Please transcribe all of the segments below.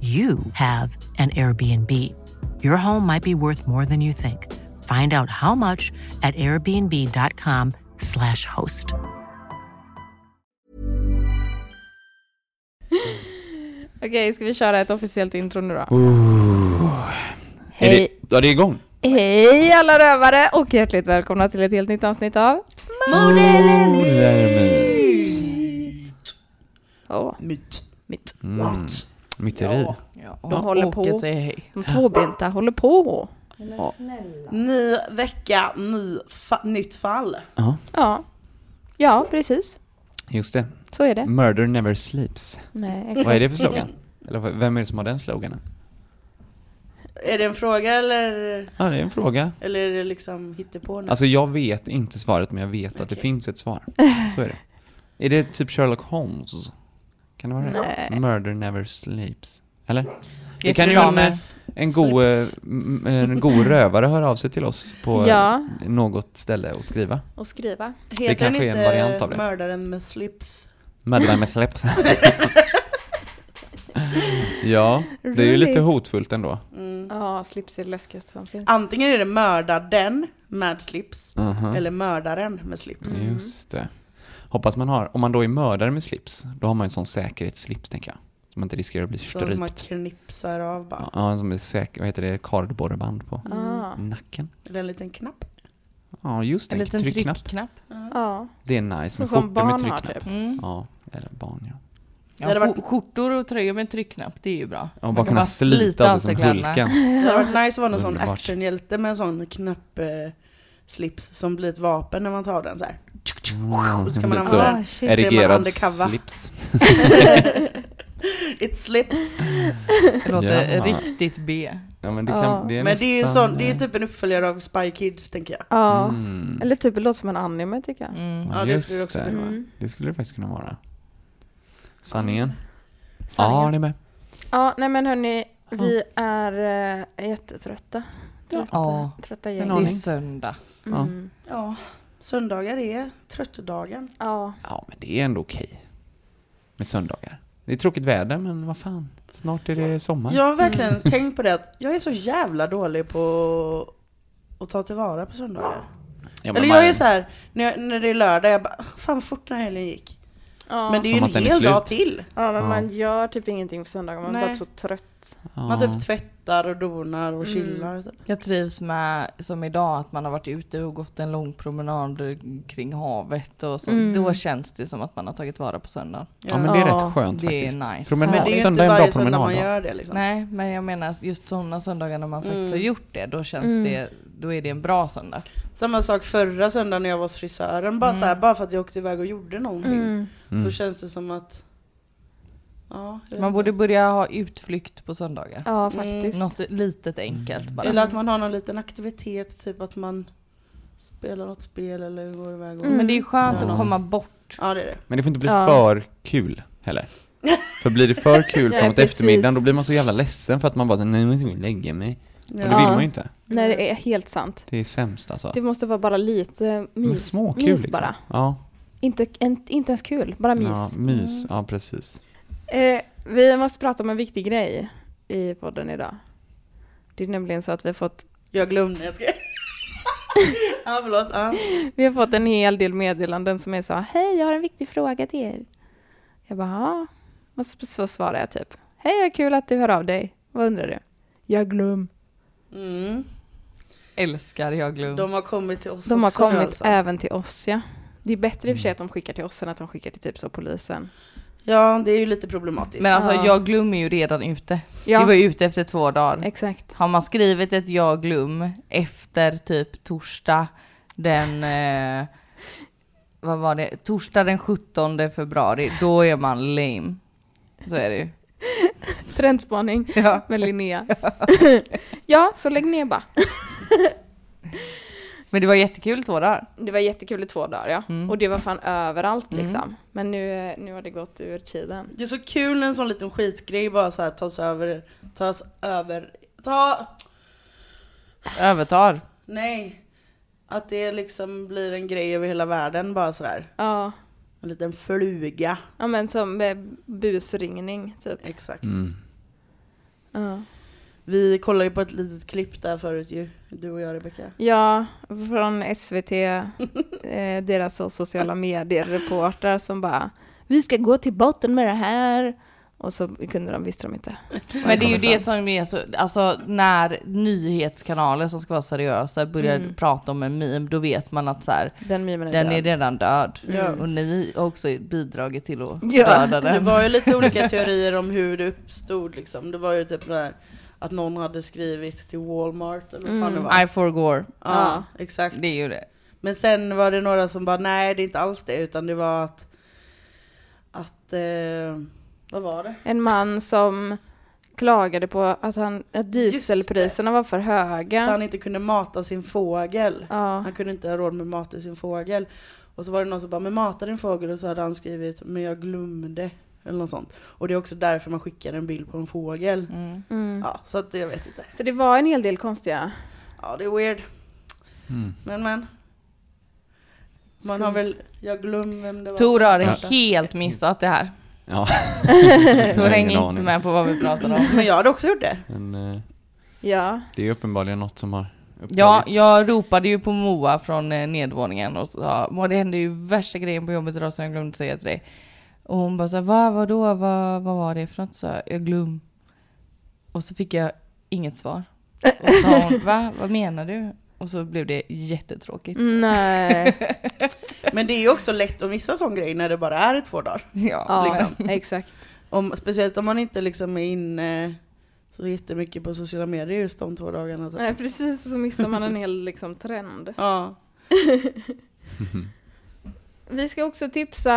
you have an Airbnb. Your home might be worth more than you think. Find out how much at airbnb.com/slash host. Okej, ska vi köra ett officiellt intro nu då? Är Hej! det, ja, det är igång. Hej alla rövare och hjärtligt välkomna till ett helt nytt avsnitt av Åh, Myt. mitt. Mm. Myteri. Ja. De håller på. Säger hej. De tvåbenta håller på. Ny vecka, ny fa- nytt fall. Ja, Ja. Ja, precis. just det. Så är det. Murder never sleeps. Nej, Vad är exakt. det för slogan? Eller vem är det som har den sloganen? Är det en fråga eller, Ja, det är en fråga. eller är det liksom hittepå nu? Alltså jag vet inte svaret, men jag vet att det finns ett svar. Så är det. Är det typ Sherlock Holmes? Kan det vara det? Nej. Murder never sleeps. Eller? Det kan ju det, med en god, eh, en god rövare hör av sig till oss på Ja. något ställe och skriva. Och skriva. Heter den kanske är en variant av det. Mördaren med slips? Murder med släppt. ja, det är ju lite hotfullt ändå. Mm. Ja, slips är det läskigaste som finns. Antingen är det mördaren med slips, Mhm. eller mördaren med slips. Just det. Hoppas man har, om man då är mördare med slips, då har man en sån säkerhetsslips tänker jag. Så man inte riskerar att bli Så att man strypt. knipsar av bara. Ja, som är säker, vad heter det, kardborreband på Ah. nacken. Är det en liten knapp? Ja, just det, En liten tryckknapp. tryckknapp. Ja, Det är nice, så som barn har typ. Mm. Ja, eller barn ja. Ja, Det varit- skjor- Skjortor och tröjor med tryckknapp, det är ju bra. Ja, Man bara kan kunna slita av sig som. Hulken. Det hade varit nice att vara någon sån actionhjälte med en sån knapp eh, slips som blir ett vapen när man tar den så här. Mm, Så kan man använda shit. Erigerad slips. It slips. Det låter Ja. riktigt B. Ja, men det, Ja. kan, det är Men det är sån, det är typ en uppföljare av Spy Kids tänker jag. Ja, Mm. eller typ det låter som en anime tycker jag. Mm. Ja, det skulle det också kunna vara. Mm. Det skulle det faktiskt kunna vara. Sanningen? Sanningen. Ja, det är med. Ja, nej men hörni, vi är äh, jättetrötta. Trötta, Ja. trötta gäng. Det är söndag. Mm. Ja, söndagar är tröttdagen. Ja. Ja, men det är ändå okej. Med söndagar. Det är tråkigt väder, men vad fan. Snart är det sommar. Jag har verkligen tänkt på det att jag är så jävla dålig på att ta tillvara på söndagar. Ja, men Eller man- jag är så här, när, jag, när det är lördag, jag bara, fan vad fort den här helgen gick. Ja. Men det är ju Som en att den är hel dag till. ja, men Ja. man gör typ ingenting på söndagar. Man är bara så trött. Man typ tvättar och donar och Mm. chillar. Typ. Jag trivs med, som idag, att man har varit ute och gått en lång promenad kring havet och så. Mm. Då känns det som att man har tagit vara på söndagen. Ja, men det är Ja, rätt skönt det är faktiskt. nice. Men Promenad, det är ju söndag inte är en bra promenad. man gör det liksom. Nej, men jag menar just sådana söndagar när man faktiskt Mm. har gjort det, då känns Mm. det, då är det en bra söndag. Samma sak förra söndagen när jag var hos frisören. Bara, Mm. så här, bara för att jag åkte iväg och gjorde någonting. Mm. Mm. Så känns det som att... Ja, Man borde börja ha utflykt på söndagar. Ja, faktiskt. Något litet enkelt bara. Eller att man har någon liten aktivitet, typ att man spelar något spel eller går iväg och... Mm. Men det är skönt Ja. att komma bort. Ja, det är det. Men det får inte bli Ja. för kul heller. För blir det för kul Ja, framåt precis. eftermiddagen, då blir man så jävla ledsen för att man bara, nej men jag vill lägga mig. Och det vill Ja. man ju inte. Nej, det är helt sant. Det är sämst alltså. Det måste vara bara lite mys, småkul mys liksom. bara. Ja, Inte, en, inte ens kul, bara mys. ja, mys. Ja, precis. Eh, vi måste prata om en viktig grej i podden idag. Det är nämligen så att vi har fått, Jag glömde, jag ska... ja, förlåt. Ja. vi har fått en hel del meddelanden som är så Hej, jag har en viktig fråga till er. Jag bara, ja. Och så, svarar jag typ. Hej, vad kul att du hör av dig. Vad undrar du? Jag glöm. Mm. Älskar jag glöm. De har kommit till oss De har också kommit alltså. även till oss, ja. Det är bättre i och för sig att de skickar till oss än att de skickar till typ så polisen. Ja, det är ju lite problematiskt. Men alltså Ja. jag glöm är ju redan ute. Ja. Vi var ju ute efter två dagar. Exakt. Har man skrivit ett jag glöm efter typ torsdag den, eh, vad var det, torsdag den 17 februari, då är man lame. Så är det ju. Trendspaning Ja. med Linnea. ja, så lägg ner bara. Men det var jättekul två dagar. Det var jättekul i två dagar, ja. Mm. Och det var fan överallt liksom. Men nu, nu har det gått ur tiden. Det är så kul när en sån liten skitgrej bara så här tas över, tas över, ta, Övertar. nej. Att det liksom blir en grej över hela världen bara sådär. Ja, En liten fluga. ja men som busringning typ. Exakt. Mm. Ja. Vi kollade ju på ett litet klipp där förut ju, du och jag Rebecka. Ja, från SVT, eh, deras sociala medier-reportrar som bara Vi ska gå till botten med det här. Och så kunde de, visste de inte. Men det är ju det som är så, alltså när nyhetskanaler som ska vara seriösa börjar Mm. prata om en meme, då vet man att så här, Den är den är redan död. Ja. Och ni har också bidragit till att Ja, döda Det den. var ju lite olika teorier om hur det uppstod liksom. Det var ju typ där att någon hade skrivit till Walmart eller vad fan det var. I forgår. Ja, exakt. Det är ju det. Men sen var det några som bara, nej det är inte alls det, utan det var att, att, eh, vad var det? En man som klagade på att, han, att dieselpriserna var för höga. Så han inte kunde mata sin fågel. Ja. Han kunde inte ha råd med mat till sin fågel. Och så var det någon som bara, men mata din fågel, och så hade han skrivit, men jag glömde. Eller något sånt. Och det är också därför man skickar en bild på en fågel. Mm. Mm. Ja, så att jag vet inte. Så det var en hel del konstiga. Ja, det är weird. Mm. Men men. Man har väl, jag glömmer vem det var Tor har startade. helt missat det här. Ja. Tor hänger ingen inte aning. med på vad vi pratar om. Men jag hade också gjort det. Men eh, Ja. det är uppenbarligen något som har upptagit. Ja, jag ropade ju på Moa från eh, nedvåningen och sa Moa det hände ju värsta grejen på jobbet idag som jag glömde säga till dig. Och hon bara såhär, vad, vadå, vad, vad var det för något? Så jag, jag glöm. Och så fick jag inget svar. Och så sa hon, va, vad menar du? Och så blev det jättetråkigt. Mm. Nej. Men det är ju också lätt att missa sån grej när det bara är i två dagar. Ja, Ja, liksom. exakt. Om, speciellt om man inte liksom är inne så jättemycket på sociala medier just de två dagarna. typ. Nej, precis så missar man en hel liksom, trend. Ja. Vi ska också tipsa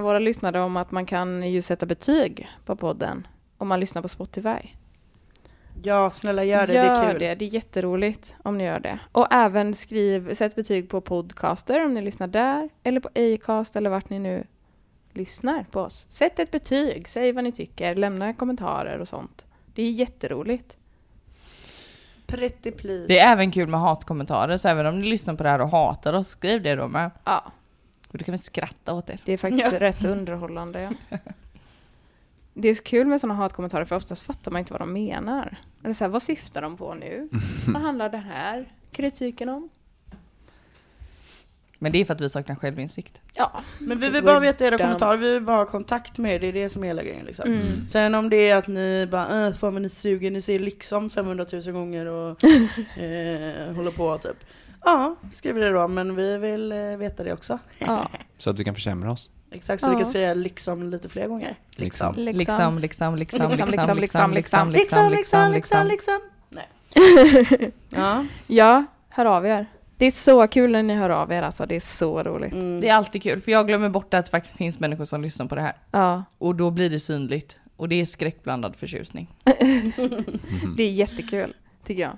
våra lyssnare om att man kan ju sätta betyg på podden om man lyssnar på Spotify. ja, snälla gör det, gör det är kul. det, det är jätteroligt om ni gör det. Och även skriv, sätt betyg på Podcaster om ni lyssnar där, eller på Acast eller vart ni nu lyssnar på oss. Sätt ett betyg, säg vad ni tycker, lämna kommentarer och sånt. Det är jätteroligt. Pretty please. Det är även kul med hatkommentarer, så även om ni lyssnar på det här och hatar oss, skriv det då med. Ja, Och då kan vi skratta åt er. det är faktiskt Ja. rätt underhållande. Ja. Det är så kul med sådana hatkommentarer för oftast fattar man inte vad de menar. Eller så här, vad syftar de på nu? vad handlar den här kritiken om? Men det är för att vi saknar självinsikt. Ja, Men vi vill bara veta era dumb. kommentarer, vi vill bara ha kontakt med er, det är det som är hela grejen liksom. Mm. Sen om det är att ni bara äh, fan vad ni suger, ni säger liksom 500 000 gånger och eh, håller på typ. Ja, skriv det då, men vi vill eh, veta det också. ja. Så att du kan försämra oss. Exakt, så vi Ja. kan säga liksom lite fler gånger. Liksom. Liksom, liksom, liksom, liksom, Liksom, liksom, liksom, liksom, liksom, liksom, Liksom, liksom, liksom, liksom, liksom. liksom. Nej. Ja. Ja, hör av er. Det är så kul när ni hör av er alltså, det är så roligt. Mm. Det är alltid kul, för jag glömmer bort att det faktiskt finns människor som lyssnar på det här. Ja, Och då blir det synligt. Och det är skräckblandad förtjusning. det är jättekul, tycker jag.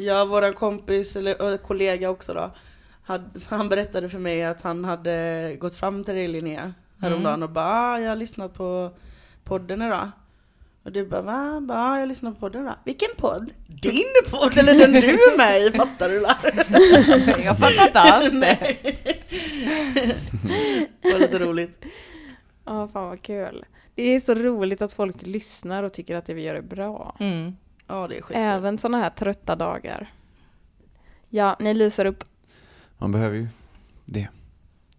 Ja, våran kompis, eller kollega också då, hade, han berättade för mig att han hade gått fram till dig Linnea häromdagen och bara ah, jag har lyssnat på podden idag. Och du bara va? Bara, ah, jag har lyssnat på podden idag. Vilken podd? Din podd eller den du är med i? Fattar du la? jag fattar inte alls det. Det var lite roligt. Ja, fan vad kul. Det är så roligt att folk lyssnar och tycker att det vi gör är bra. Mm. Ja det är skitkul. Även sådana här trötta dagar. Ja, ni lyser upp. Man behöver ju det.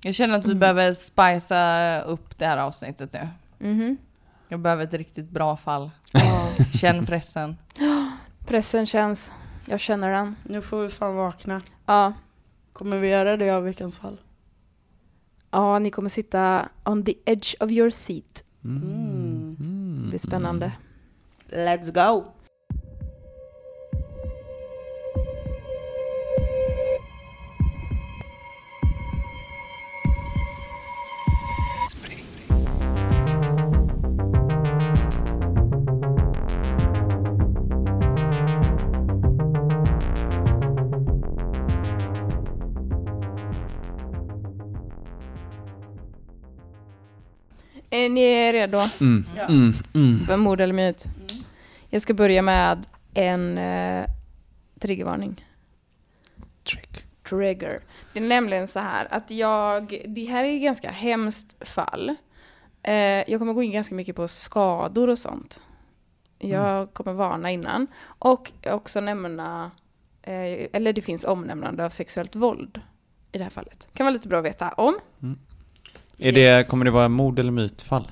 Jag känner att vi behöver spicea upp det här avsnittet nu. Mhm. Jag behöver ett riktigt bra fall. Ja. Känn pressen. Pressen känns. Jag känner den. Nu får vi fan vakna. Ja. Kommer vi göra det av veckans fall? Ja, ni kommer sitta on the edge of your seat. Mm. Det blir spännande. Let's go! Är ni redo Mm. Mm. Mm. för mord eller myt? Jag ska börja med en eh, triggervarning. Trick. Trigger. Det är nämligen så här att jag, det här är ett ganska hemskt fall. Eh, jag kommer gå in ganska mycket på skador och sånt. Jag kommer varna innan. Och också nämna, eh, eller det finns omnämnande av sexuellt våld i det här fallet. Kan vara lite bra att veta om. Är det, kommer det vara mord eller mytfall?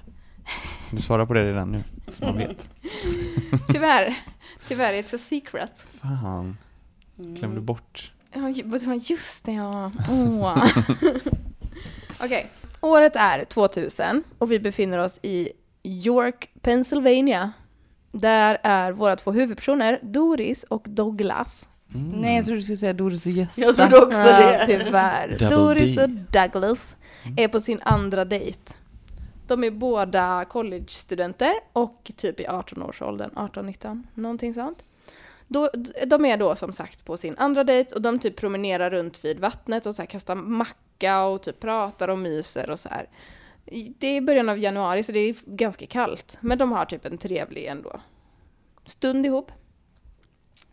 Kan du svara på det redan nu? Så man vet. Tyvärr, tyvärr, it's a secret. Fan. Glömde bort. Ja, just det, ja. Åh. Okej, året är 2000 och vi befinner oss i York, Pennsylvania. Där är våra två huvudpersoner, Doris och Douglas. Nej, jag trodde du skulle säga Doris och Gösta. Jag trodde också Ja, det. tyvärr. Double Doris D. och Douglas är på sin andra dejt. De är båda college-studenter och typ i 18-årsåldern, 18-19, någonting sånt. Då, de är då som sagt på sin andra dejt och de typ promenerar runt vid vattnet och så här kastar macka och typ pratar och myser och så här. Det är början av januari så det är ganska kallt, men de har typ en trevlig ändå stund ihop.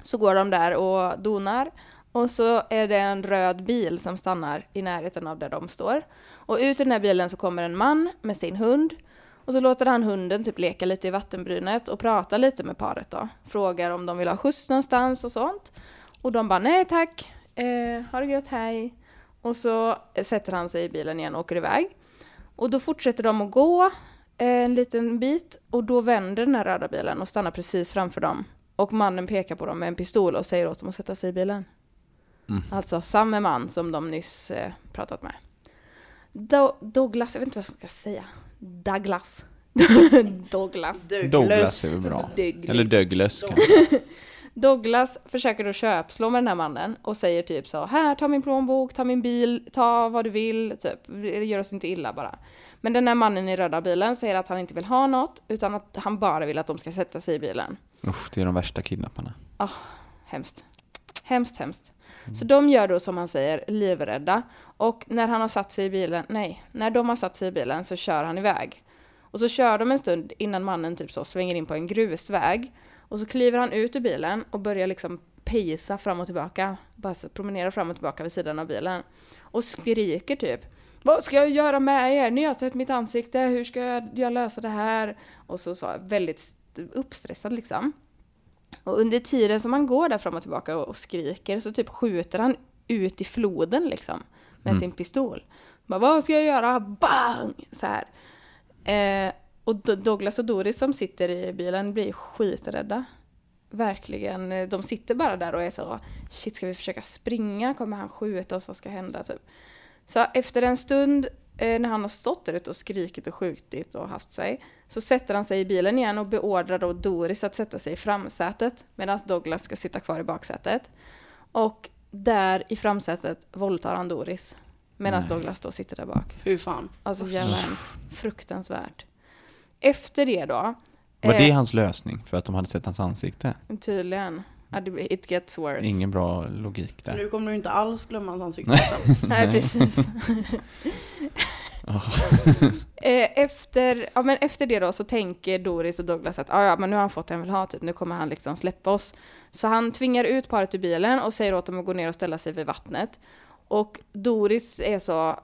Så går de där och donar och så är det en röd bil som stannar i närheten av där de står. Och ut ur den här bilen så kommer en man med sin hund. Och så låter han hunden typ leka lite i vattenbrynet och prata lite med paret då. Frågar om de vill ha skjuts någonstans och sånt. Och de bara nej tack, eh, ha det gött, hej. Och så sätter han sig i bilen igen och åker iväg. Och då fortsätter de att gå eh, en liten bit och då vänder den här röda bilen och stannar precis framför dem. Och mannen pekar på dem med en pistol och säger åt dem att sätta sig i bilen. Alltså samma man som de nyss eh, pratat med. Do- Douglas, jag vet inte vad jag ska säga. Douglas. Douglas. Douglas är väl bra. Douglas. Eller Douglas kanske. Douglas försöker då köpslå med den här mannen och säger typ så här, ta min plånbok, ta min bil, ta vad du vill, typ, gör oss inte illa bara. Men den här mannen i röda bilen säger att han inte vill ha något, utan att han bara vill att de ska sätta sig i bilen. Usch, det är de värsta kidnapparna. Ah, hemskt. Hemskt, hemskt. Så de gör då som han säger, livrädda. Och när han har satt sig i bilen, nej, när de har satt sig i bilen så kör han iväg. Och så kör de en stund innan mannen typ så svänger in på en grusväg. Och så kliver han ut ur bilen och börjar liksom pejsa fram och tillbaka. Bara så promenera fram och tillbaka vid sidan av bilen. Och skriker typ. Vad ska jag göra med er? Ni har sett mitt ansikte. Hur ska jag, lösa det här? Och så sa väldigt uppstressad liksom. Och under tiden som han går där fram och tillbaka och, och skriker så typ skjuter han ut i floden liksom. Med sin pistol. Bara, vad ska jag göra? Bang! Så här. Eh, och Do- Douglas och Doris som sitter i bilen blir skiträdda. Verkligen. De sitter bara där och är så, shit ska vi försöka springa? Kommer han skjuta oss? Vad ska hända? Typ. Så efter en stund när han har stått där ute och skrikit och skjutit och haft sig så sätter han sig i bilen igen och beordrar då Doris att sätta sig i framsätet medan Douglas ska sitta kvar i baksätet. Och där i framsätet våldtar han Doris medan Douglas då sitter där bak. Fy fan. Alltså jävla hemskt. Fruktansvärt. Efter det då, Var Eh. det hans lösning? För att de hade sett hans ansikte? tydligen, it gets worse. Ingen bra logik där. Nu kommer du inte alls glömma hans ansikte sen. Nej, precis. Eh, efter, ja, men efter det då så tänker Doris och Douglas att "Ah, ja, men nu har han fått det han vill ha, typ. nu kommer han liksom släppa oss. Så han tvingar ut paret ur bilen och säger åt dem att gå ner och ställa sig vid vattnet. Och Doris är så,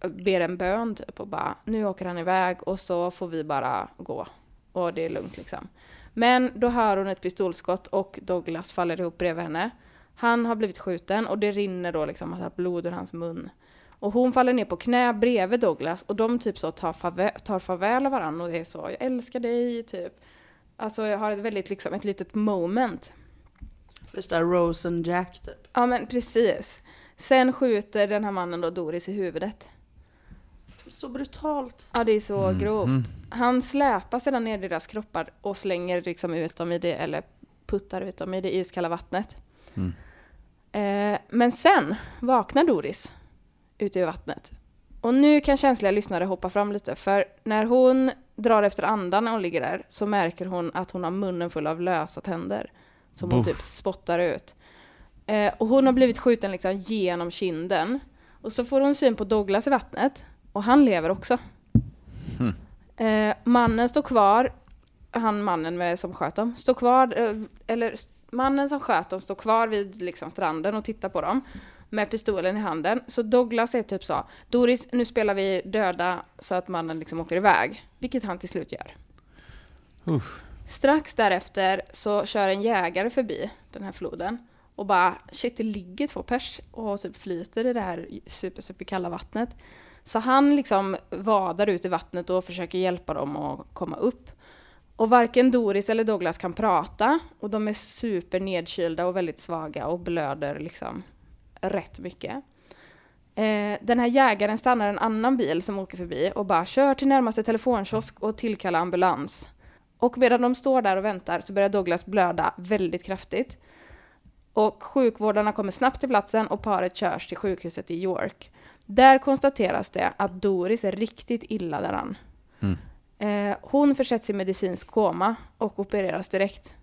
ber en bön typ och bara, nu åker han iväg och så får vi bara gå. Och det är lugnt liksom. Men då hör hon ett pistolskott och Douglas faller ihop bredvid henne. Han har blivit skjuten och det rinner då liksom massa blod ur hans mun. Och hon faller ner på knä bredvid Douglas och de typ så tar, farväl, tar farväl av varandra och det är så, jag älskar dig, typ. Alltså jag har ett väldigt liksom, ett litet moment. Just det, Rose and Jack typ. Ja men precis. Sen skjuter den här mannen då Doris i huvudet. Så brutalt. Ja det är så grovt. Han släpar sedan ner deras kroppar och slänger liksom ut dem i det, eller puttar ut dem i det iskalla vattnet. Eh, men sen vaknar Doris ute i vattnet. Och nu kan känsliga lyssnare hoppa fram lite, för när hon drar efter andan när hon ligger där så märker hon att hon har munnen full av lösa tänder. Som hon Buff. typ spottar ut. Eh, och hon har blivit skjuten liksom genom kinden. Och så får hon syn på Douglas i vattnet. Och han lever också. Eh, mannen står kvar, han mannen med, som sköt dem, står kvar, eh, eller mannen som sköt dem står kvar vid liksom, stranden och tittar på dem med pistolen i handen. Så Douglas är typ så, Doris nu spelar vi döda så att mannen liksom åker iväg. Vilket han till slut gör. Usch. Strax därefter så kör en jägare förbi den här floden och bara shit det ligger två pers och typ flyter i det här super super kalla vattnet. Så han liksom vadar ut i vattnet och försöker hjälpa dem att komma upp. Och varken Doris eller Douglas kan prata och de är super nedkylda och väldigt svaga och blöder liksom rätt mycket. Eh, den här jägaren stannar en annan bil som åker förbi och bara kör till närmaste telefonkiosk och tillkalla ambulans. Och medan de står där och väntar så börjar Douglas blöda väldigt kraftigt. Och sjukvårdarna kommer snabbt till platsen och paret körs till sjukhuset i York. Där konstateras det att Doris är riktigt illa däran. Eh, hon försätts i medicinsk koma och opereras direkt.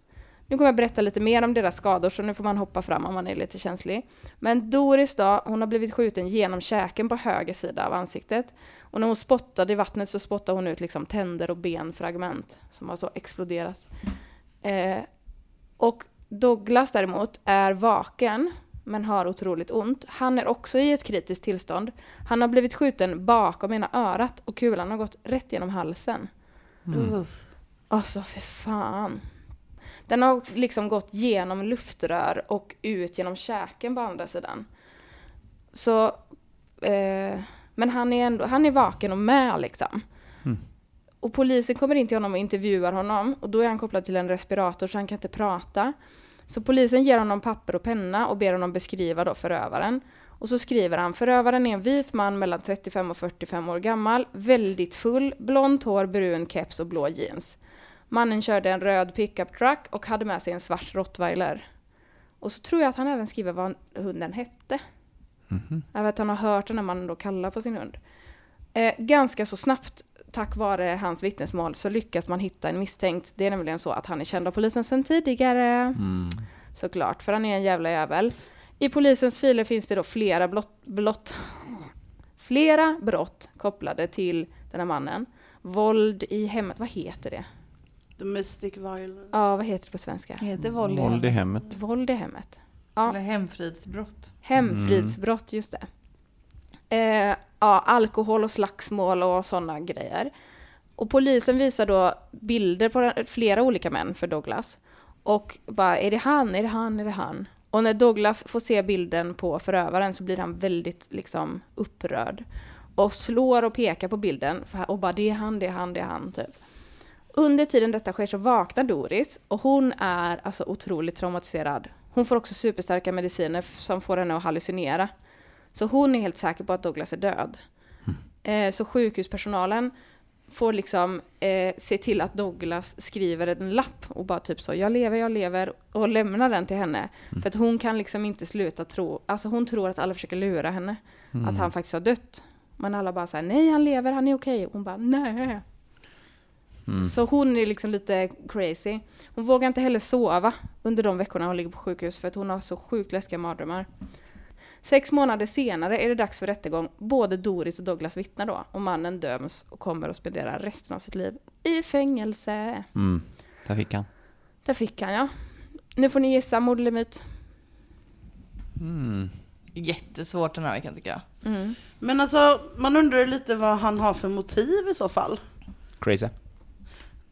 Nu kommer jag berätta lite mer om deras skador så nu får man hoppa fram om man är lite känslig. Men Doris då, hon har blivit skjuten genom käken på höger sida av ansiktet. Och när hon spottade i vattnet så spottade hon ut liksom tänder och benfragment som har så exploderat. Eh, och Douglas däremot är vaken men har otroligt ont. Han är också i ett kritiskt tillstånd. Han har blivit skjuten bakom ena örat och kulan har gått rätt genom halsen. Uff. Alltså för fan. Den har liksom gått genom luftrör och ut genom käken på andra sidan. Så, eh, men han är ändå, han är vaken och med liksom. Och polisen kommer in till honom och intervjuar honom och då är han kopplad till en respirator så han kan inte prata. Så polisen ger honom papper och penna och ber honom beskriva då förövaren. Och så skriver han, förövaren är en vit man mellan 35 och 45 år gammal, väldigt full, blont hår, brun keps och blå jeans. Mannen körde en röd pickup truck och hade med sig en svart rottweiler. Och så tror jag att han även skriver vad hunden hette. Jag vet att han har hört den här mannen då kalla på sin hund. Eh, ganska så snabbt, tack vare hans vittnesmål, så lyckas man hitta en misstänkt. Det är nämligen så att han är känd av polisen sedan tidigare. Såklart, för han är en jävla jävel. I polisens filer finns det då flera blott, blott, flera brott kopplade till den här mannen. Våld i hemmet, vad heter det? Domestic violence. Ja, vad heter det på svenska? Heter våld i Våld i hemmet. hemmet. Våld i hemmet. Ja. Eller hemfridsbrott. Hemfridsbrott, just det. Eh, ja, alkohol och slagsmål och sådana grejer. Och polisen visar då bilder på flera olika män för Douglas. Och bara, är det han, är det han, är det han? Och när Douglas får se bilden på förövaren så blir han väldigt liksom upprörd. Och slår och pekar på bilden och bara, det är han, det är han, det är han, typ. Under tiden detta sker så vaknar Doris och hon är alltså otroligt traumatiserad. Hon får också superstarka mediciner som får henne att hallucinera. Så hon är helt säker på att Douglas är död. Eh, så sjukhuspersonalen får liksom eh, se till att Douglas skriver en lapp och bara typ så, jag lever, jag lever och lämnar den till henne. För att hon kan liksom inte sluta tro, alltså hon tror att alla försöker lura henne. Att han faktiskt har dött. Men alla bara säger nej han lever, han är okej. Hon bara nej. Så hon är liksom lite crazy. Hon vågar inte heller sova under de veckorna hon ligger på sjukhus för att hon har så sjukt läskiga mardrömmar. Sex månader senare är det dags för rättegång. Både Doris och Douglas vittnar då och mannen döms och kommer att spendera resten av sitt liv i fängelse. Mm. Där fick han. Där fick han ja. Nu får ni gissa mord eller myt. Mm. Jättesvårt den här veckan tycker jag. Men alltså, man undrar lite vad han har för motiv i så fall. Crazy.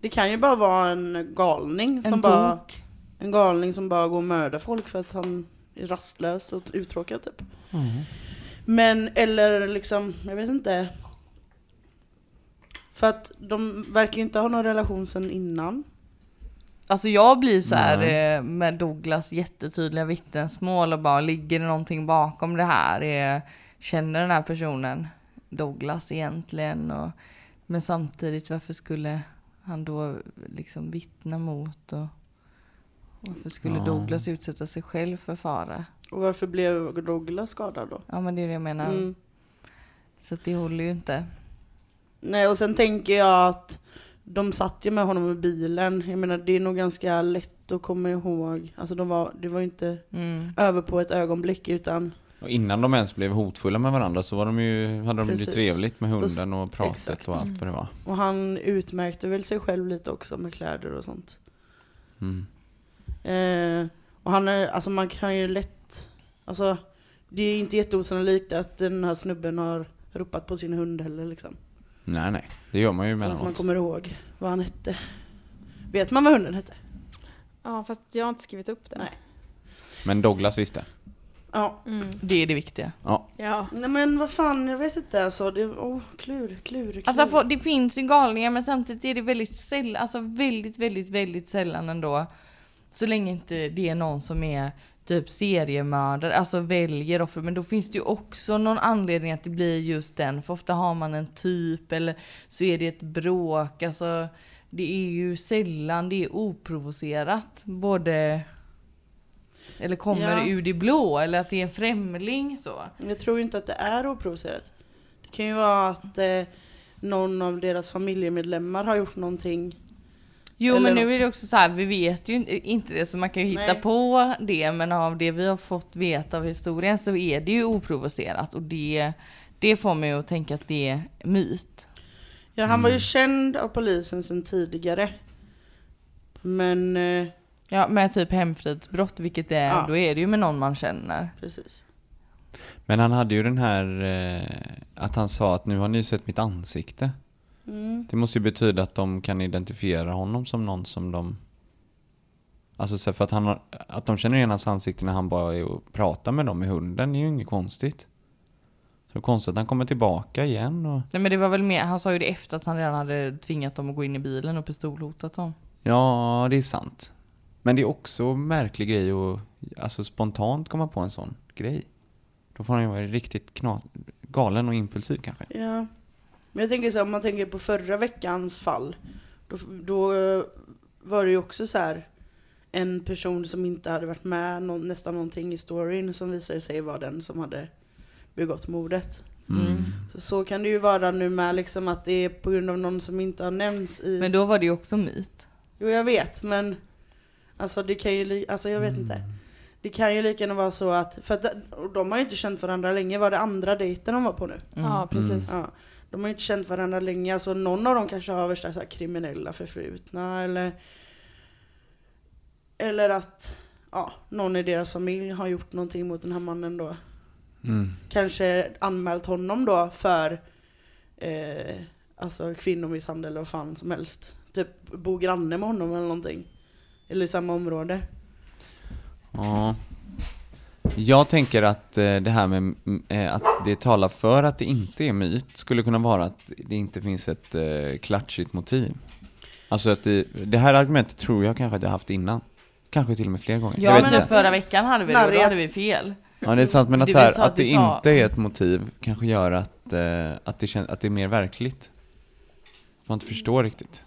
Det kan ju bara vara en galning som En bara... tok. En galning som bara går och mördar folk för att han är rastlös och uttråkad typ. Men, eller liksom, jag vet inte. För att de verkar ju inte ha någon relation sen innan. Alltså jag blir så här Nej. eh, med Douglas jättetydliga vittnesmål och bara ligger det någonting bakom det här? Är, känner den här personen Douglas egentligen? Och, men samtidigt varför skulle han då liksom vittna mot och varför skulle Ja. Douglas utsätta sig själv för fara? Och varför blev Douglas skadad då? Ja men det är det jag menar. Mm. Så det håller ju inte. Nej, och sen tänker jag att de satt ju med honom i bilen. Jag menar, det är nog ganska lätt att komma ihåg. Alltså de var, det var ju inte Mm. över på ett ögonblick utan Och innan de ens blev hotfulla med varandra så var de ju, hade de Precis. det trevligt med hunden och pratet exakt. och allt vad det var. Och han utmärkte väl sig själv lite också med kläder och sånt. Mm. Eh, och han är, alltså man kan ju lätt, alltså det är inte jätteosannolikt att den här snubben har ropat på sin hund heller liksom. Nej, nej. Det gör man ju Att man emellanåt. kommer ihåg vad han hette. Vet man vad hunden hette? Ja, fast jag har inte skrivit upp det. Nej. Men Douglas visste. Ja. Mm. Det är det viktiga. Ja. Ja. Nej men vad fan, jag vet inte alltså. Det, oh, klur, klur, klur. Alltså för, det finns ju galningar men samtidigt är det väldigt sällan, alltså väldigt, väldigt, väldigt sällan ändå. Så länge inte det är någon som är typ seriemördare, alltså väljer offer. Men då finns det ju också någon anledning att det blir just den. För ofta har man en typ eller så är det ett bråk. Alltså det är ju sällan det är oprovocerat. Både eller kommer Ja. ur det blå eller att det är en främling så. Jag tror inte att det är oprovocerat. Det kan ju vara att eh, någon av deras familjemedlemmar har gjort någonting. Jo men nu något. är det också så här, vi vet ju inte, inte det så man kan ju hitta Nej. på det men av det vi har fått veta av historien så är det ju oprovocerat och det, det får mig att tänka att det är myt. Ja, han var ju känd av polisen sedan tidigare. Men, eh, Ja med typ hemfridsbrott vilket det är, Ja. då är det ju med någon man känner. precis. Men han hade ju den här eh, att han sa att nu har ni sett mitt ansikte. Mm. Det måste ju betyda att de kan identifiera honom som någon som de Alltså så för att, han har, att de känner igen hans ansikte när han bara är och pratar med dem i hunden är ju inget konstigt. Så konstigt att han kommer tillbaka igen och Nej men det var väl mer, han sa ju det efter att han redan hade tvingat dem att gå in i bilen och pistolhotat dem. Ja, det är sant. Men det är också en märklig grej att alltså spontant komma på en sån grej. Då får han ju vara riktigt galen och impulsiv kanske. Ja. Men jag tänker så här, om man tänker på förra veckans fall. Då, då eh, var det ju också så här en person som inte hade varit med någon, nästan någonting i storyn som visade sig vara den som hade begått mordet. Mm. Så, så kan det ju vara nu med liksom att det är på grund av någon som inte har nämnts i... Men då var det ju också myt. Jo jag vet men Alltså det kan ju, alltså jag vet inte. Det kan ju lika gärna vara så att, för att och de har ju inte känt varandra länge, var det andra dejten de var på nu? Ja, precis. Ja, de har ju inte känt varandra länge, alltså någon av dem kanske har värsta så här kriminella förflutna eller Eller att ja, någon i deras familj har gjort någonting mot den här mannen då. Mm. Kanske anmält honom då för eh, Alltså kvinnomisshandel eller vad fan som helst. Typ bo granne med honom eller någonting Eller i samma område Ja. Jag tänker att eh, det här med eh, att det talar för att det inte är myt skulle kunna vara att det inte finns ett eh, klatschigt motiv. Alltså att det, det här argumentet tror jag kanske att jag haft innan. Kanske till och med fler gånger. Ja jag men vet inte. förra veckan hade vi det då hade vi fel. Ja det är sant men att, här, att att det inte är ett motiv kanske gör att, att, det kän- att det är mer verkligt. Man inte förstår riktigt.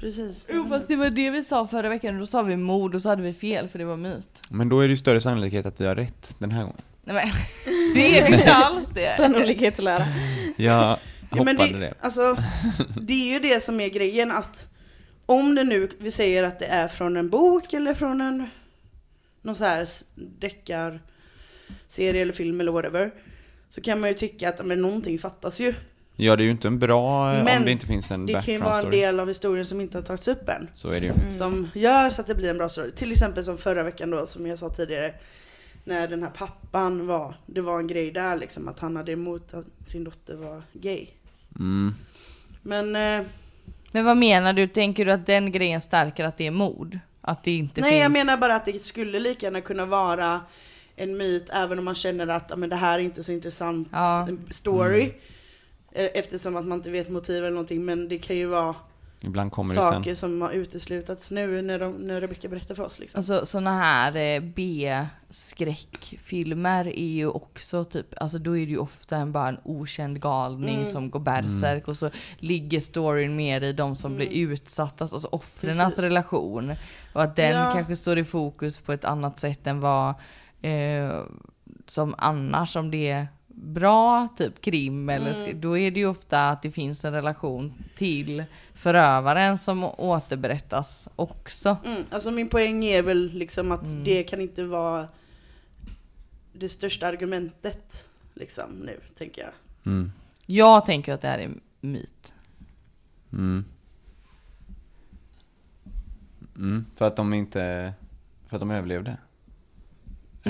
Precis Jo fast det var det vi sa förra veckan, då sa vi mord och så hade vi fel för det var myt. Men då är det ju större sannolikhet att vi har rätt den här gången. Nej men det är inte alls det. Sannolikhetslära. Jag Ja, men hoppade det, det. Alltså, det är ju det som är grejen att om det nu, vi säger att det är från en bok eller från en någon så här s- deckar serie eller film eller whatever så kan man ju tycka att men, någonting fattas ju. Ja det är ju inte en bra eh, Men om det inte finns en Det kan ju vara en story. del av historien som inte har tagits upp än. Så är det ju. Som gör så att det blir en bra story. Till exempel som förra veckan då, som jag sa tidigare. När den här pappan var, det var en grej där liksom, att han hade emot att sin dotter var gay. Mm. Men eh, Men vad menar du? Tänker du att den grejen stärker att det är mord? Att det inte nej finns... jag menar bara att det skulle lika gärna kunna vara en myt även om man känner att men det här är inte så intressant Ja. story. Eh, Eftersom att man inte vet motiv eller någonting men det kan ju vara Ibland kommer det sen. saker som har uteslutats nu när, de, när Rebecca berättar för oss. Liksom. Alltså såna här eh, B-skräckfilmer är ju också typ, alltså då är det ju ofta en, bara en okänd galning Mm. som går bärsärk och så ligger storyn mer i de som blir utsatta, alltså offrens Precis. relation. Och att den Ja. kanske står i fokus på ett annat sätt än vad eh, som annars om det är bra typ krim eller sk- då är det ju ofta att det finns en relation till förövaren som återberättas också. Mm, alltså min poäng är väl liksom att Mm. det kan inte vara det största argumentet liksom nu, tänker jag. Mm. Jag tänker att det här är myt. Mm. Mm. För att de inte, för att de överlevde?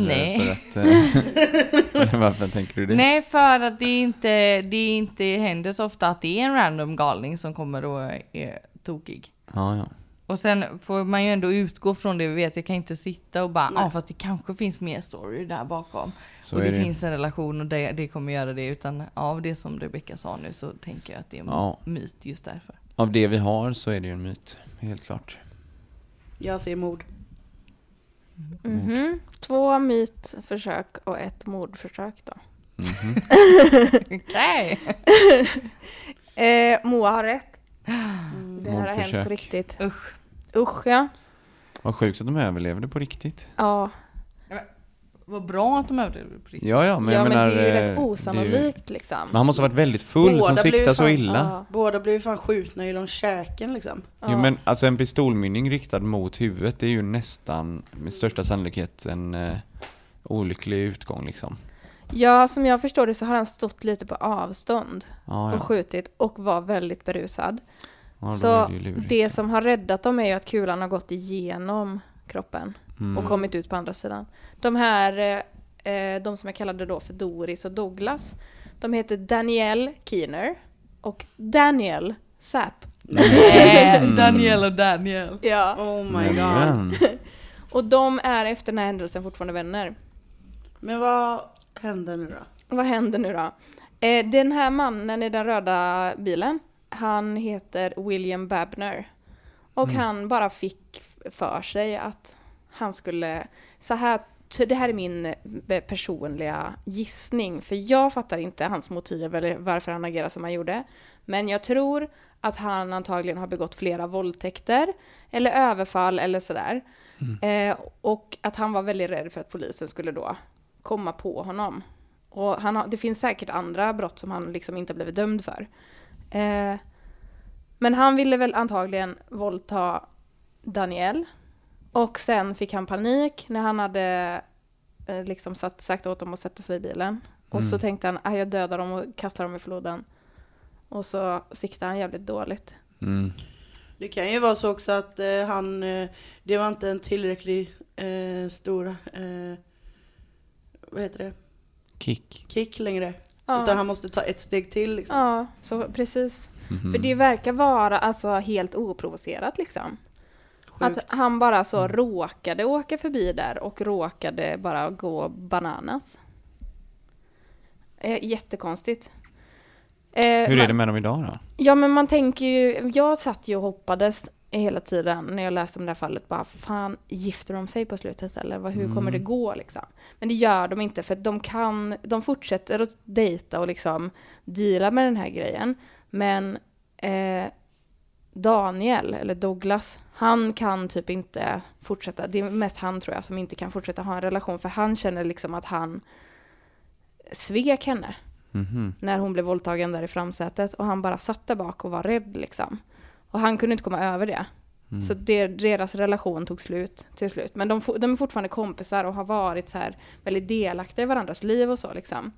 Nej. För att, eh, varför tänker du det? Nej, för att det inte, det inte händer så ofta att det är en random galning som kommer och är tokig. Ja, ja. Och sen får man ju ändå utgå från det vi vet. Jag kan inte sitta och bara, ja ah, fast det kanske finns mer story där bakom. Så och är det, det. finns en relation och det, det kommer göra det. Utan av det som Rebecca sa nu så tänker jag att det är en Ja. myt just därför. Av det vi har så är det ju en myt, helt klart. Jag ser mord. Mhm. Två mytförsök och ett mordförsök då. Mhm. Okej! Eh, Moa har rätt. Det här har hänt Mordförsök. på riktigt. Usch. Usch ja. Vad sjukt att de överlevde på riktigt. Ja, Vad bra att de överlevde på riktigt. Ja, ja, men ja men menar... det är ju eh, rätt är ju- osannolikt liksom. Men han måste ha varit väldigt full som Båda blev siktar så illa. Ja. Båda blev ju fan skjutna genom käken liksom. Ja. Jo, men alltså en pistolmynning riktad mot huvudet det är ju nästan med största sannolikhet en eh, olycklig utgång liksom. Ja, som jag förstår det så har han stått lite på avstånd Ja, och skjutit och var väldigt berusad. är så det, det som har räddat dem är ju att kulan har gått igenom kroppen Mm. och kommit ut på andra sidan. De här, eh, eh, de som jag kallade då för Doris och Douglas, de heter Danielle Keener och Daniel Sapp. Nej, Daniel och Daniel. Ja. Oh my god. Och de är efter den här händelsen fortfarande vänner. Men vad hände nu då? Vad händer nu då? Eh, den här mannen i den röda bilen, han heter William Babner. Och han bara fick för sig att han skulle, så här, det här är min eh, personliga gissning, för jag fattar inte hans motiv eller varför han agerar som han gjorde. Men jag tror att han antagligen har begått flera våldtäkter eller överfall eller sådär. Eh, och att han var väldigt rädd för att polisen skulle då komma på honom. Och han har, det finns säkert andra brott som han liksom inte blivit dömd för. Eh, men han ville väl antagligen våldta Daniel. Och sen fick han panik när han hade eh, liksom satt, sagt åt dem att sätta sig i bilen. Och så tänkte han, "Ah, jag dödar dem och kastar dem i floden. Och så siktade han jävligt dåligt. mm, Det kan ju vara så också att eh, han, eh, det var inte en tillräcklig eh, stor, eh, vad heter det, kick. kick längre. Ja. Utan han måste ta ett steg till liksom. Ja, så precis. Mhm. För det verkar vara alltså helt oprovocerat liksom. Sjukt. Att han bara så råkade åka förbi där och råkade bara gå bananas. Eh, jättekonstigt. Eh, Hur är man- det med dem idag då? Ja men man tänker ju, jag satt ju och hoppades hela tiden när jag läste om det här fallet bara fan gifter de sig på slutet eller vad, hur kommer det gå liksom? Men det gör de inte för de kan, de fortsätter att dejta och liksom deala med den här grejen. Men eh, Daniel, eller Douglas, han kan typ inte fortsätta, det är mest han tror jag som inte kan fortsätta ha en relation för han känner liksom att han svek henne Mhm. när hon blev våldtagen där i framsätet och han bara satt där bak och var rädd liksom. Och han kunde inte komma över det. Så det, deras relation tog slut till slut. Men de, de är fortfarande kompisar och har varit så här väldigt delaktiga i varandras liv och så liksom.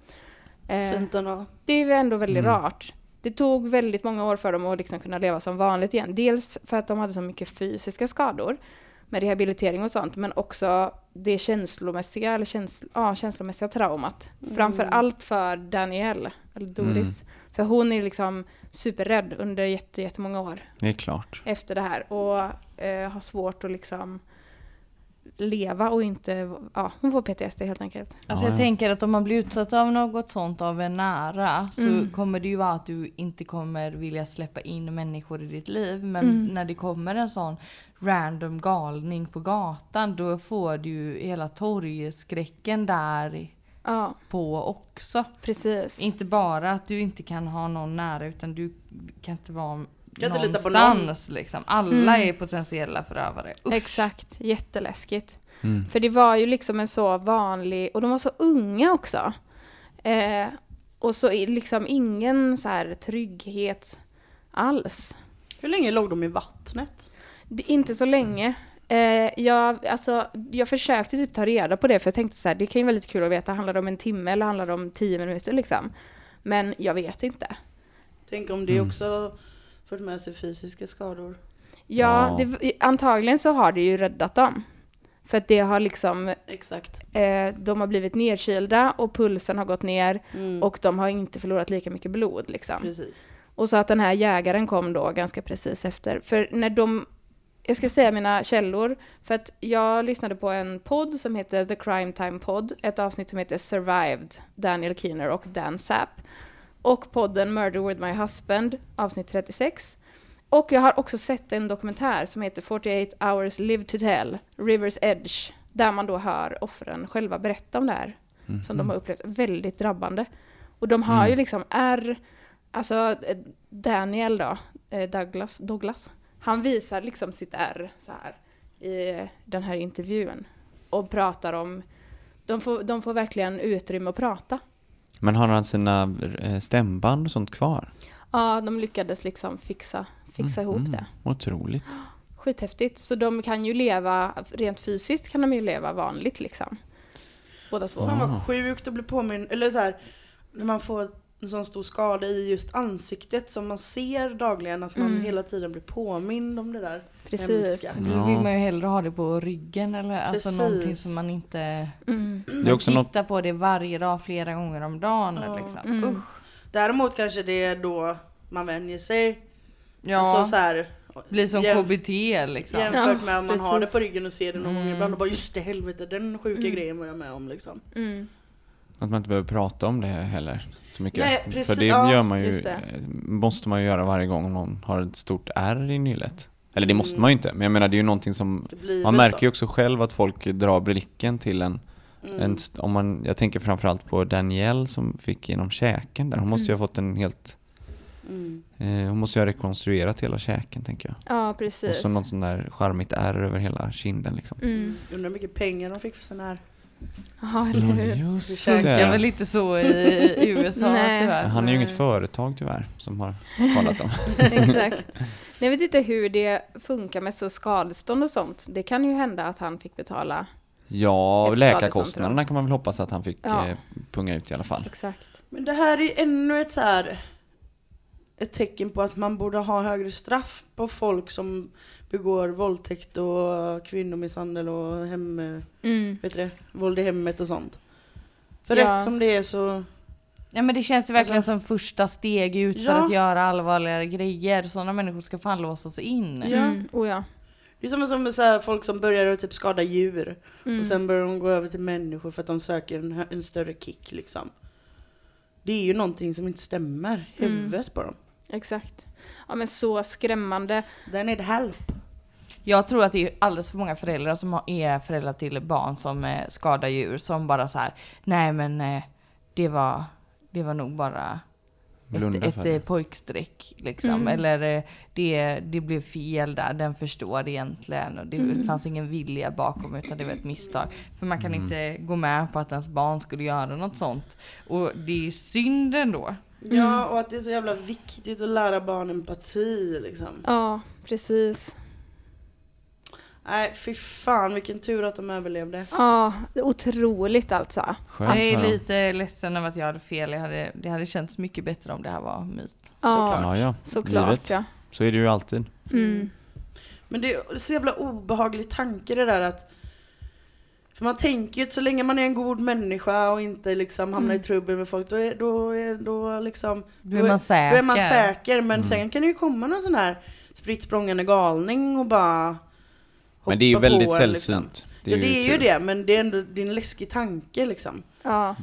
Eh, Fint ändå. det är ju ändå väldigt rart. Det tog väldigt många år för dem att liksom kunna leva som vanligt igen. Dels för att de hade så mycket fysiska skador med rehabilitering och sånt, men också det känslomässiga, eller känsl ja, känslomässiga traumat. Framför allt för Danielle, eller Doris. För hon är liksom superrädd under jätte, jättemånga år Det är klart. efter det här och eh, har svårt att liksom leva och inte, ja, hon får PTSD helt enkelt. Alltså Ja, jag ja. tänker att om man blir utsatt av något sånt av en nära så Mm. kommer det ju vara att du inte kommer vilja släppa in människor i ditt liv. Men Mm. när det kommer en sån random galning på gatan då får du ju hela torgskräcken där Ja, på också. precis. Inte bara att du inte kan ha någon nära utan du kan inte vara Kan inte lita på någonstans liksom. Alla Mm. är potentiella förövare. Usch. Exakt, jätteläskigt. Mm. För det var ju liksom en så vanlig, och de var så unga också. Eh, och så är liksom ingen så här trygghet alls. Hur länge låg de i vattnet? Det, inte så länge. Eh, jag, alltså, jag försökte typ ta reda på det för jag tänkte så här, det kan ju vara lite kul att veta, handlar det om en timme eller handlar det om tio minuter liksom? Men jag vet inte. Tänk om det Mm. också fört med sig fysiska skador. Ja, Ja. Det, antagligen så har det ju räddat dem. För att det har liksom, Exakt. eh, de har blivit nedkylda och pulsen har gått ner Mm. och de har inte förlorat lika mycket blod liksom. Precis. Och så att den här jägaren kom då ganska precis efter. För när de, jag ska säga mina källor, för att jag lyssnade på en podd som heter The Crime Time Pod, ett avsnitt som heter Survived, Daniel Keener och Dan Sapp. Och podden Murder with My Husband, avsnitt 36. Och jag har också sett en dokumentär som heter 48 hours live to tell, Rivers Edge, där man då hör offren själva berätta om det här som de har upplevt. Väldigt drabbande. Och de har ju liksom R, alltså Daniel då, eh, Douglas, Douglas, han visar liksom sitt R så här i den här intervjun och pratar om, de får, de får verkligen utrymme att prata. Men har han sina eh, stämband och sånt kvar? Ja, de lyckades liksom fixa, fixa ihop Mm, det. Otroligt. Skithäftigt. Så de kan ju leva, rent fysiskt kan de ju leva vanligt liksom. Båda två. Fan vad sjukt att bli påminn, eller så här, när man får en sån stor skada i just ansiktet som man ser dagligen, att man Mm. hela tiden blir påmind om det där. Precis. hemska. Då vill man ju hellre ha det på ryggen eller alltså någonting som man inte Mm. Det är också något, tittar på det varje dag flera gånger om dagen. Ja. Liksom. Mm. Usch. Däremot kanske det är då man vänjer sig. Ja, Alltså så här, blir som jämf- KBT liksom. jämfört med om man har det på ryggen och ser det någon gång Mm. ibland och bara just det helvete den sjuka Mm. grejen var jag med om liksom. Mm. Att man inte behöver prata om det heller så mycket. Nej, precis, För det ja, gör man ju, måste man ju göra varje gång någon har ett stort R i nyllet. Eller det måste Mm. man ju inte, men jag menar det är ju någonting som Man märker så. ju också själv att folk drar blicken till en, Mm. en om man, jag tänker framförallt på Danielle som fick genom käken där. Hon måste ju ha fått en helt, Mm. eh, hon måste ju ha rekonstruerat hela käken tänker jag. Ja, Och precis. så något sån där charmigt R över hela kinden liksom. Mm. Undrar hur mycket pengar de fick för sin här. Ja, eller hur? Just väl det. inte så i USA Nej. tyvärr. Han är ju inget företag tyvärr som har skadat dem. Exakt. Jag vet inte hur det funkar med så skadestånd och sånt. Det kan ju hända att han fick betala. Ja, läkarkostnaderna kan man väl hoppas att han fick Ja. eh, punga ut i alla fall. Exakt. Men det här är ännu ett så här ett tecken på att man borde ha högre straff på folk som begår våldtäkt och kvinnomisshandel och hem, Mm. vet du det, våld i hemmet och sånt. För Ja. rätt som det är så, Ja men det känns ju verkligen Alltså- som första steg ut för Ja. att göra allvarligare grejer. Sådana människor ska fan låsas in. Ja. Mm. Oh, ja. det är som, som så här, folk som börjar att typ skada djur Mm. och sen börjar de gå över till människor för att de söker en, en större kick liksom. Det är ju någonting som inte stämmer Mm. huvudet på dem. Exakt. Ja men så skrämmande. They need help. Jag tror att det är alldeles för många föräldrar som har- är föräldrar till barn som eh, skadar djur som bara så här. nej men eh, det var, det var nog bara Blunda ett, ett eh, pojkstreck liksom. Mm. Eller eh, det, det blev fel där, den förstår egentligen. Och det Mm. fanns ingen vilja bakom utan det var ett misstag. För man kan Mm. inte gå med på att ens barn skulle göra något sånt. Och det är synd ändå. Ja, och att det är så jävla viktigt att lära barn empati liksom. Ja, precis. Nej, fy fan vilken tur att de överlevde. Ja, otroligt alltså. Skönt Jag är lite ledsen över att jag hade fel. Jag hade, det hade känts mycket bättre om det här var myt. Ja, Ja, ja. såklart ja. Så är det ju alltid. Mm. Men det är så jävla obehaglig tanke det där att för man tänker ju att så länge man är en god människa och inte liksom hamnar Mm. i trubbel med folk då är, då är, då liksom Då är man säker. Då är man säker men Mm. sen kan det ju komma någon sån här spritt galning och bara Men det är ju på väldigt en, sällsynt. ja, det är ju det, men det är ändå det en läskig tanke liksom. Ja.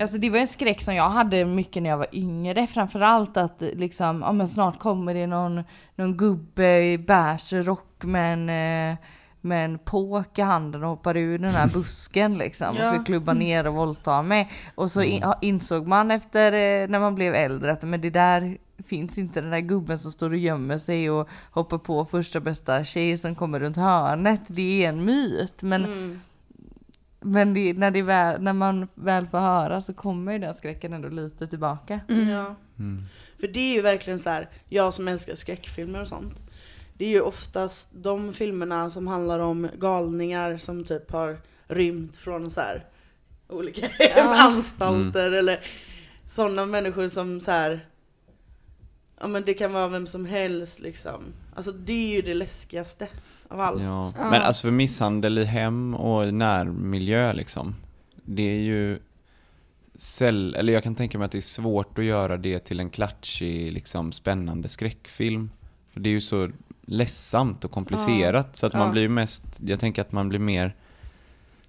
Alltså det var en skräck som jag hade mycket när jag var yngre. Framförallt att liksom, ja men snart kommer det någon, någon gubbe i beige rock med en, eh, med en påk i handen och hoppar ur den här busken liksom. Och ska klubba ner och våldta mig. Och så in, insåg man efter eh, när man blev äldre att men det där finns inte den där gubben som står och gömmer sig och hoppar på första bästa tjej som kommer runt hörnet. Det är en myt. Men Mm. men det, när, det väl, när man väl får höra så kommer ju den skräcken ändå lite tillbaka. Ja. För det är ju verkligen så här, jag som älskar skräckfilmer och sånt. Det är ju oftast de filmerna som handlar om galningar som typ har rymt från så här olika anstalter eller sådana människor som så här. Ja men det kan vara vem som helst liksom. Alltså det är ju det läskigaste av allt. Ja. Ja. Men alltså för misshandel i hem och i närmiljö liksom. Det är ju säll, eller jag kan tänka mig att det är svårt att göra det till en klatschig, liksom spännande skräckfilm. För det är ju så ledsamt och komplicerat så att man Ja. blir ju mest, jag tänker att man blir mer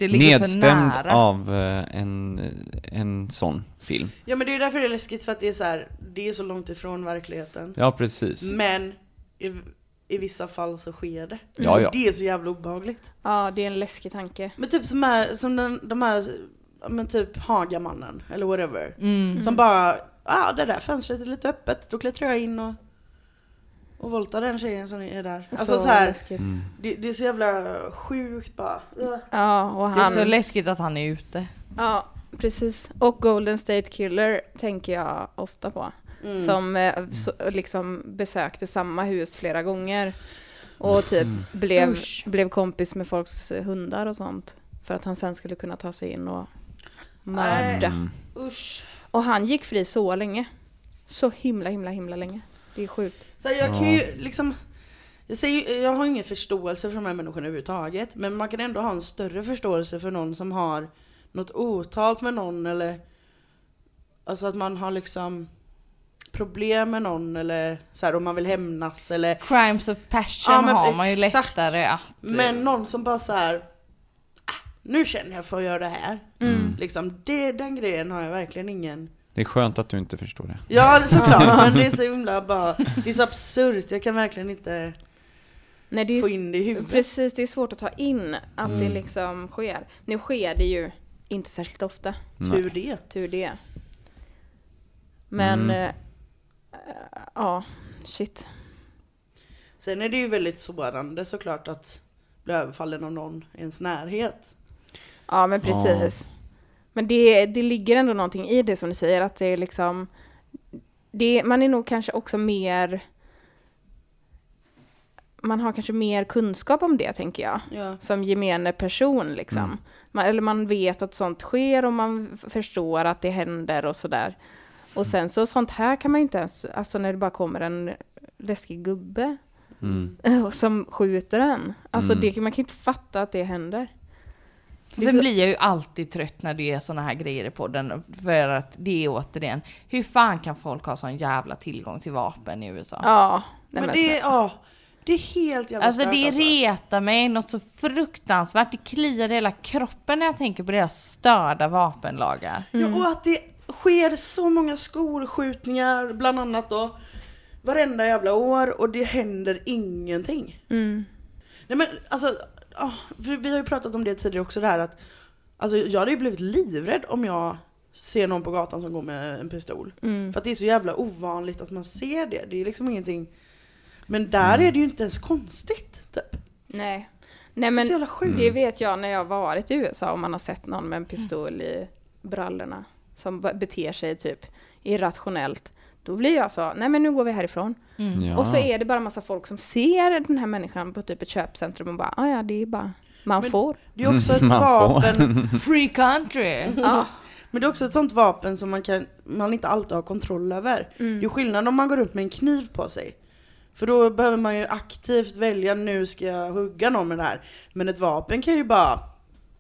Det ligger för nedstämd nära. av eh, en, en sån film. Ja men det är därför det är läskigt för att det är så här, det är så långt ifrån verkligheten. Ja, precis. Men i, i vissa fall så sker det. Ja, ja. Det är så jävla obehagligt. ja, det är en läskig tanke. Men typ som, är, som den, de här, ja, men typ Hagamannen eller whatever. Mm. Som bara, ah det där fönstret är lite öppet, då klättrar jag in och, och våldtar den tjejen som är där. Alltså så, här, läskigt. Mm. det, det är så jävla sjukt bara. Ja, och Det är han... så läskigt att han är ute. Ja, precis. Och Golden State Killer tänker jag ofta på. Mm. Som eh, så, liksom besökte samma hus flera gånger. Och typ blev, Usch. blev kompis med folks eh, hundar och sånt. För att han sen skulle kunna ta sig in och mörda. Mm. Usch. Och han gick fri så länge. Så himla, himla, himla länge. Det är sjukt. Så jag kan ju liksom, jag, säger, jag har ingen förståelse för de här människorna överhuvudtaget. Men man kan ändå ha en större förståelse för någon som har något otalt med någon eller Alltså att man har liksom problem med någon eller så här, om man vill hämnas eller Crimes of passion Ja, men har man ju exakt. lättare att... Men någon som bara så här. "Ah, Nu känner jag för att göra det här. Liksom, det, den grejen har jag verkligen ingen Det är skönt att du inte förstår det. Ja såklart, men det är så himla bara Det är så absurt, jag kan verkligen inte Nej, det är få in det i huvudet Precis, det är svårt att ta in att det liksom sker. Nu sker det ju inte särskilt ofta. Tur det Tur det. Men, eh, ja, shit. Sen är det ju väldigt sårande såklart att bli överfallen av någon i ens närhet Ja, men precis. Men det, det ligger ändå någonting i det som du säger, att det är liksom... Det, man är nog kanske också mer... Man har kanske mer kunskap om det, tänker jag. Ja, Som gemene person, liksom. Man, eller man vet att sånt sker och man förstår att det händer och sådär. Och sen så sånt här kan man ju inte ens... Alltså när det bara kommer en läskig gubbe Mm. och som skjuter en. Alltså det, man kan ju inte fatta att det händer. Det är Sen blir jag ju alltid trött när det är såna här grejer i podden. För att det är återigen, hur fan kan folk ha sån jävla tillgång till vapen i USA? Ja. men men det ja, det är helt jävla Alltså stört, det retar mig något så fruktansvärt. Det kliar i hela kroppen när jag tänker på deras störda vapenlagar. Ja, och att det sker så många skolskjutningar, bland annat då, varenda jävla år och det händer ingenting. Mm. Nej men alltså, ja, för vi har ju pratat om det tidigare också det här att, alltså jag hade ju blivit livrädd om jag ser någon på gatan som går med en pistol. Mm. För att det är så jävla ovanligt att man ser det, det är liksom ingenting. Men där är det ju inte ens konstigt, typ. Nej. Nej Det är men sjukt. det vet jag när jag varit i USA och man har sett någon med en pistol i brallorna som be- beter sig typ irrationellt. Då blir jag så, nej men nu går vi härifrån. Ja. Och så är det bara massa folk som ser den här människan på typ ett köpcentrum och bara, "Ah, ja det är bara, man Men- får. Det är också ett vapen Free country! Ja. Men det är också ett sånt vapen som man, kan, man inte alltid har kontroll över. Mm. Det är skillnad om man går upp med en kniv på sig. För då behöver man ju aktivt välja, nu ska jag hugga någon med det här. Men ett vapen kan ju bara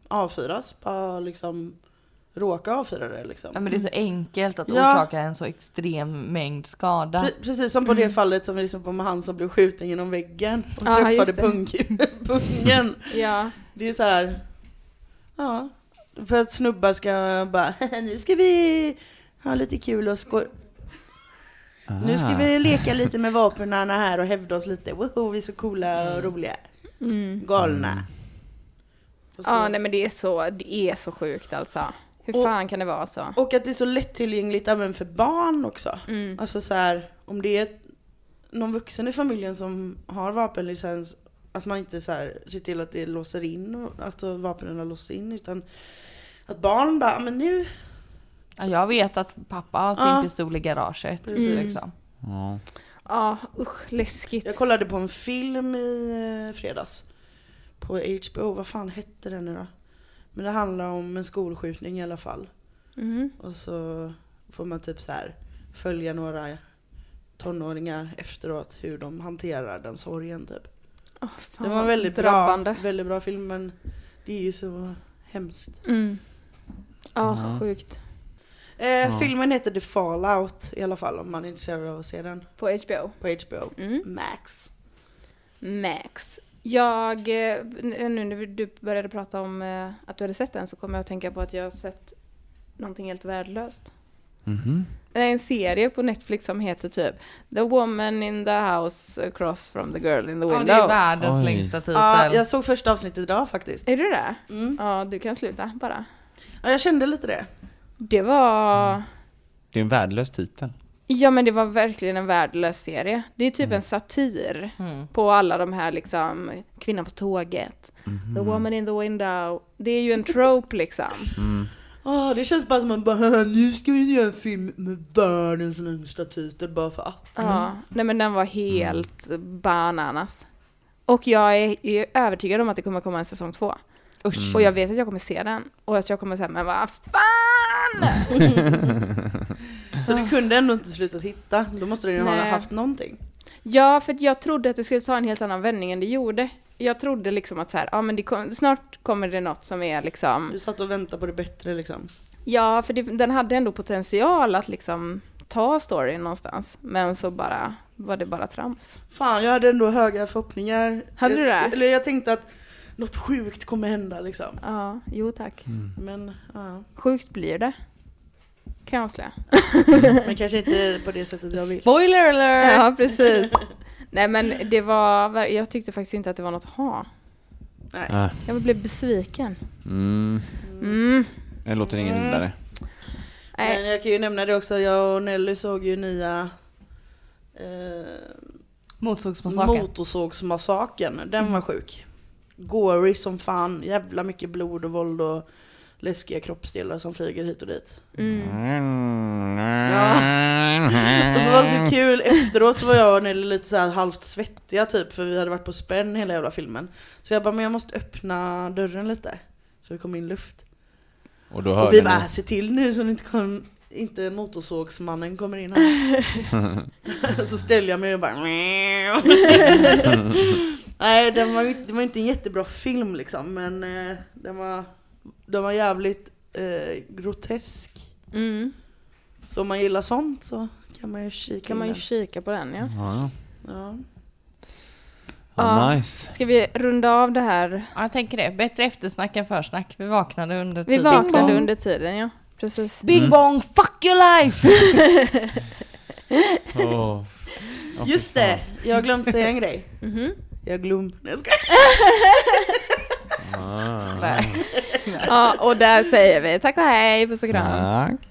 avfyras, bara liksom råka avfyra det liksom. Ja, men det är så enkelt att Ja. orsaka en så extrem mängd skada. Pre- precis som på det fallet som vi liksom på med han som blev skjuten genom väggen och Mm. Ja, träffade pungen. ja. Det är så här, Ja. För att snubbar ska bara, nu ska vi ha lite kul och skoj. Nu ska Ah. vi leka lite med vapnen här och hävda oss lite. Woho, vi är så coola och roliga. Mm. Galna. Så, Ja, nej men det är så, det är så sjukt alltså. Hur Och- fan kan det vara så? och att det är så lättillgängligt även för barn också. Mm. Alltså så här, om det är någon vuxen i familjen som har vapenlicens, att man inte så här, ser till att det låser in, och att vapnen låser in, utan att barn bara, men nu, Ja, jag vet att pappa har sin Ja. pistol i garaget. Precis. Liksom. Ja. Ja, usch, läskigt. jag kollade på en film i eh, fredags. På HBO, vad fan hette den nu då? Men det handlar om en skolskjutning i alla fall. Mm. Och så får man typ så här följa några tonåringar efteråt hur de hanterar den sorgen typ. Fan, Det var en väldigt drabbande. bra, väldigt bra film men det är ju så hemskt. Mm. Ja, Ja. sjukt. Eh, Filmen heter The Fallout i alla fall om man är intresserad av att se den På HBO. på HBO Mm. Max. Max. Jag, eh, nu när du började prata om eh, att du hade sett den så kom jag att tänka på att jag har sett någonting helt värdelöst. Det är en serie på Netflix som heter typ The Woman in the House Across from the Girl in the Ja, Window. det är världens Oj. längsta titel. Ja, jag såg första avsnittet idag faktiskt. Är du det? Mm. Ja, du kan sluta bara. Ja, jag kände lite det. Det var... Mm. Det är en värdelös titel. Ja men det var verkligen en värdelös serie. Det är typ en satir Mm. på alla de här liksom, kvinnan på tåget, Mhm. the woman in the window. Det är ju en trope liksom. Ah, det känns bara som att bara, nu ska vi göra en film med världens längsta titel bara för att. Ja, nej men den var helt bananas. Och jag är, är övertygad om att det kommer komma en säsong två. Usch. Och jag vet att jag kommer se den. Och att jag kommer säga, men vad fan! Så det kunde ändå inte slutat hitta. Då måste den ju ha Nej. haft någonting. Ja, för jag trodde att det skulle ta en helt annan vändning än det gjorde. Jag trodde liksom att så här, ja men det kom, snart kommer det något som är liksom, Du satt och väntade på det bättre liksom. ja för det, den hade ändå potential att liksom ta storyn någonstans. Men så bara, var det bara trams. Fan, jag hade ändå höga förhoppningar. Hade du det? Jag, eller jag tänkte att något sjukt kommer hända liksom. Ja, jo tack. Men, ja. Sjukt blir det. Kan jag avslöja. Men kanske inte på det sättet jag vill. Spoiler alert! Ja, precis. Nej men det var, jag tyckte faktiskt inte att det var något att ha. Nej. Ah. Jag blev besviken. Mm. Mm. Det låter inget vidare. Nej. Men jag kan ju nämna det också, jag och Nelly såg ju nya eh, Motorsågsmassakern. Motorsågsmassakern. Den var sjuk. Gory som fan, jävla mycket blod och våld och läskiga kroppsdelar som flyger hit och dit. Mm. Ja. Och så var det så kul, efteråt så var jag och Nelly lite så halvt svettiga typ för vi hade varit på spänn hela jävla filmen. Så jag bara, men jag måste öppna dörren lite. Så det kom in luft. Och då Och vi ni. bara, se till nu så det inte, kom, inte motorsågsmannen kommer in här. så ställer jag mig och bara Nej, den var, det var inte en jättebra film liksom, men eh, den, var, den var jävligt eh, grotesk. Mm. Så om man gillar sånt så kan man ju kika Kan in man ju den. kika på den ja. Ja, Ja. ja. Ja. nice. Ska vi runda av det här? Ja, jag tänker det. Bättre eftersnack än försnack. Vi vaknade under Vi vaknade under tiden ja. Precis. Bing bong, fuck your life! Åh. Ja, fy Just fan. det, jag har glömt säga en grej. Mhm. Jag glöm. Nej, jag skojar. Ah. Nej. Ja, och där säger vi tack och hej, puss och kram. Tack.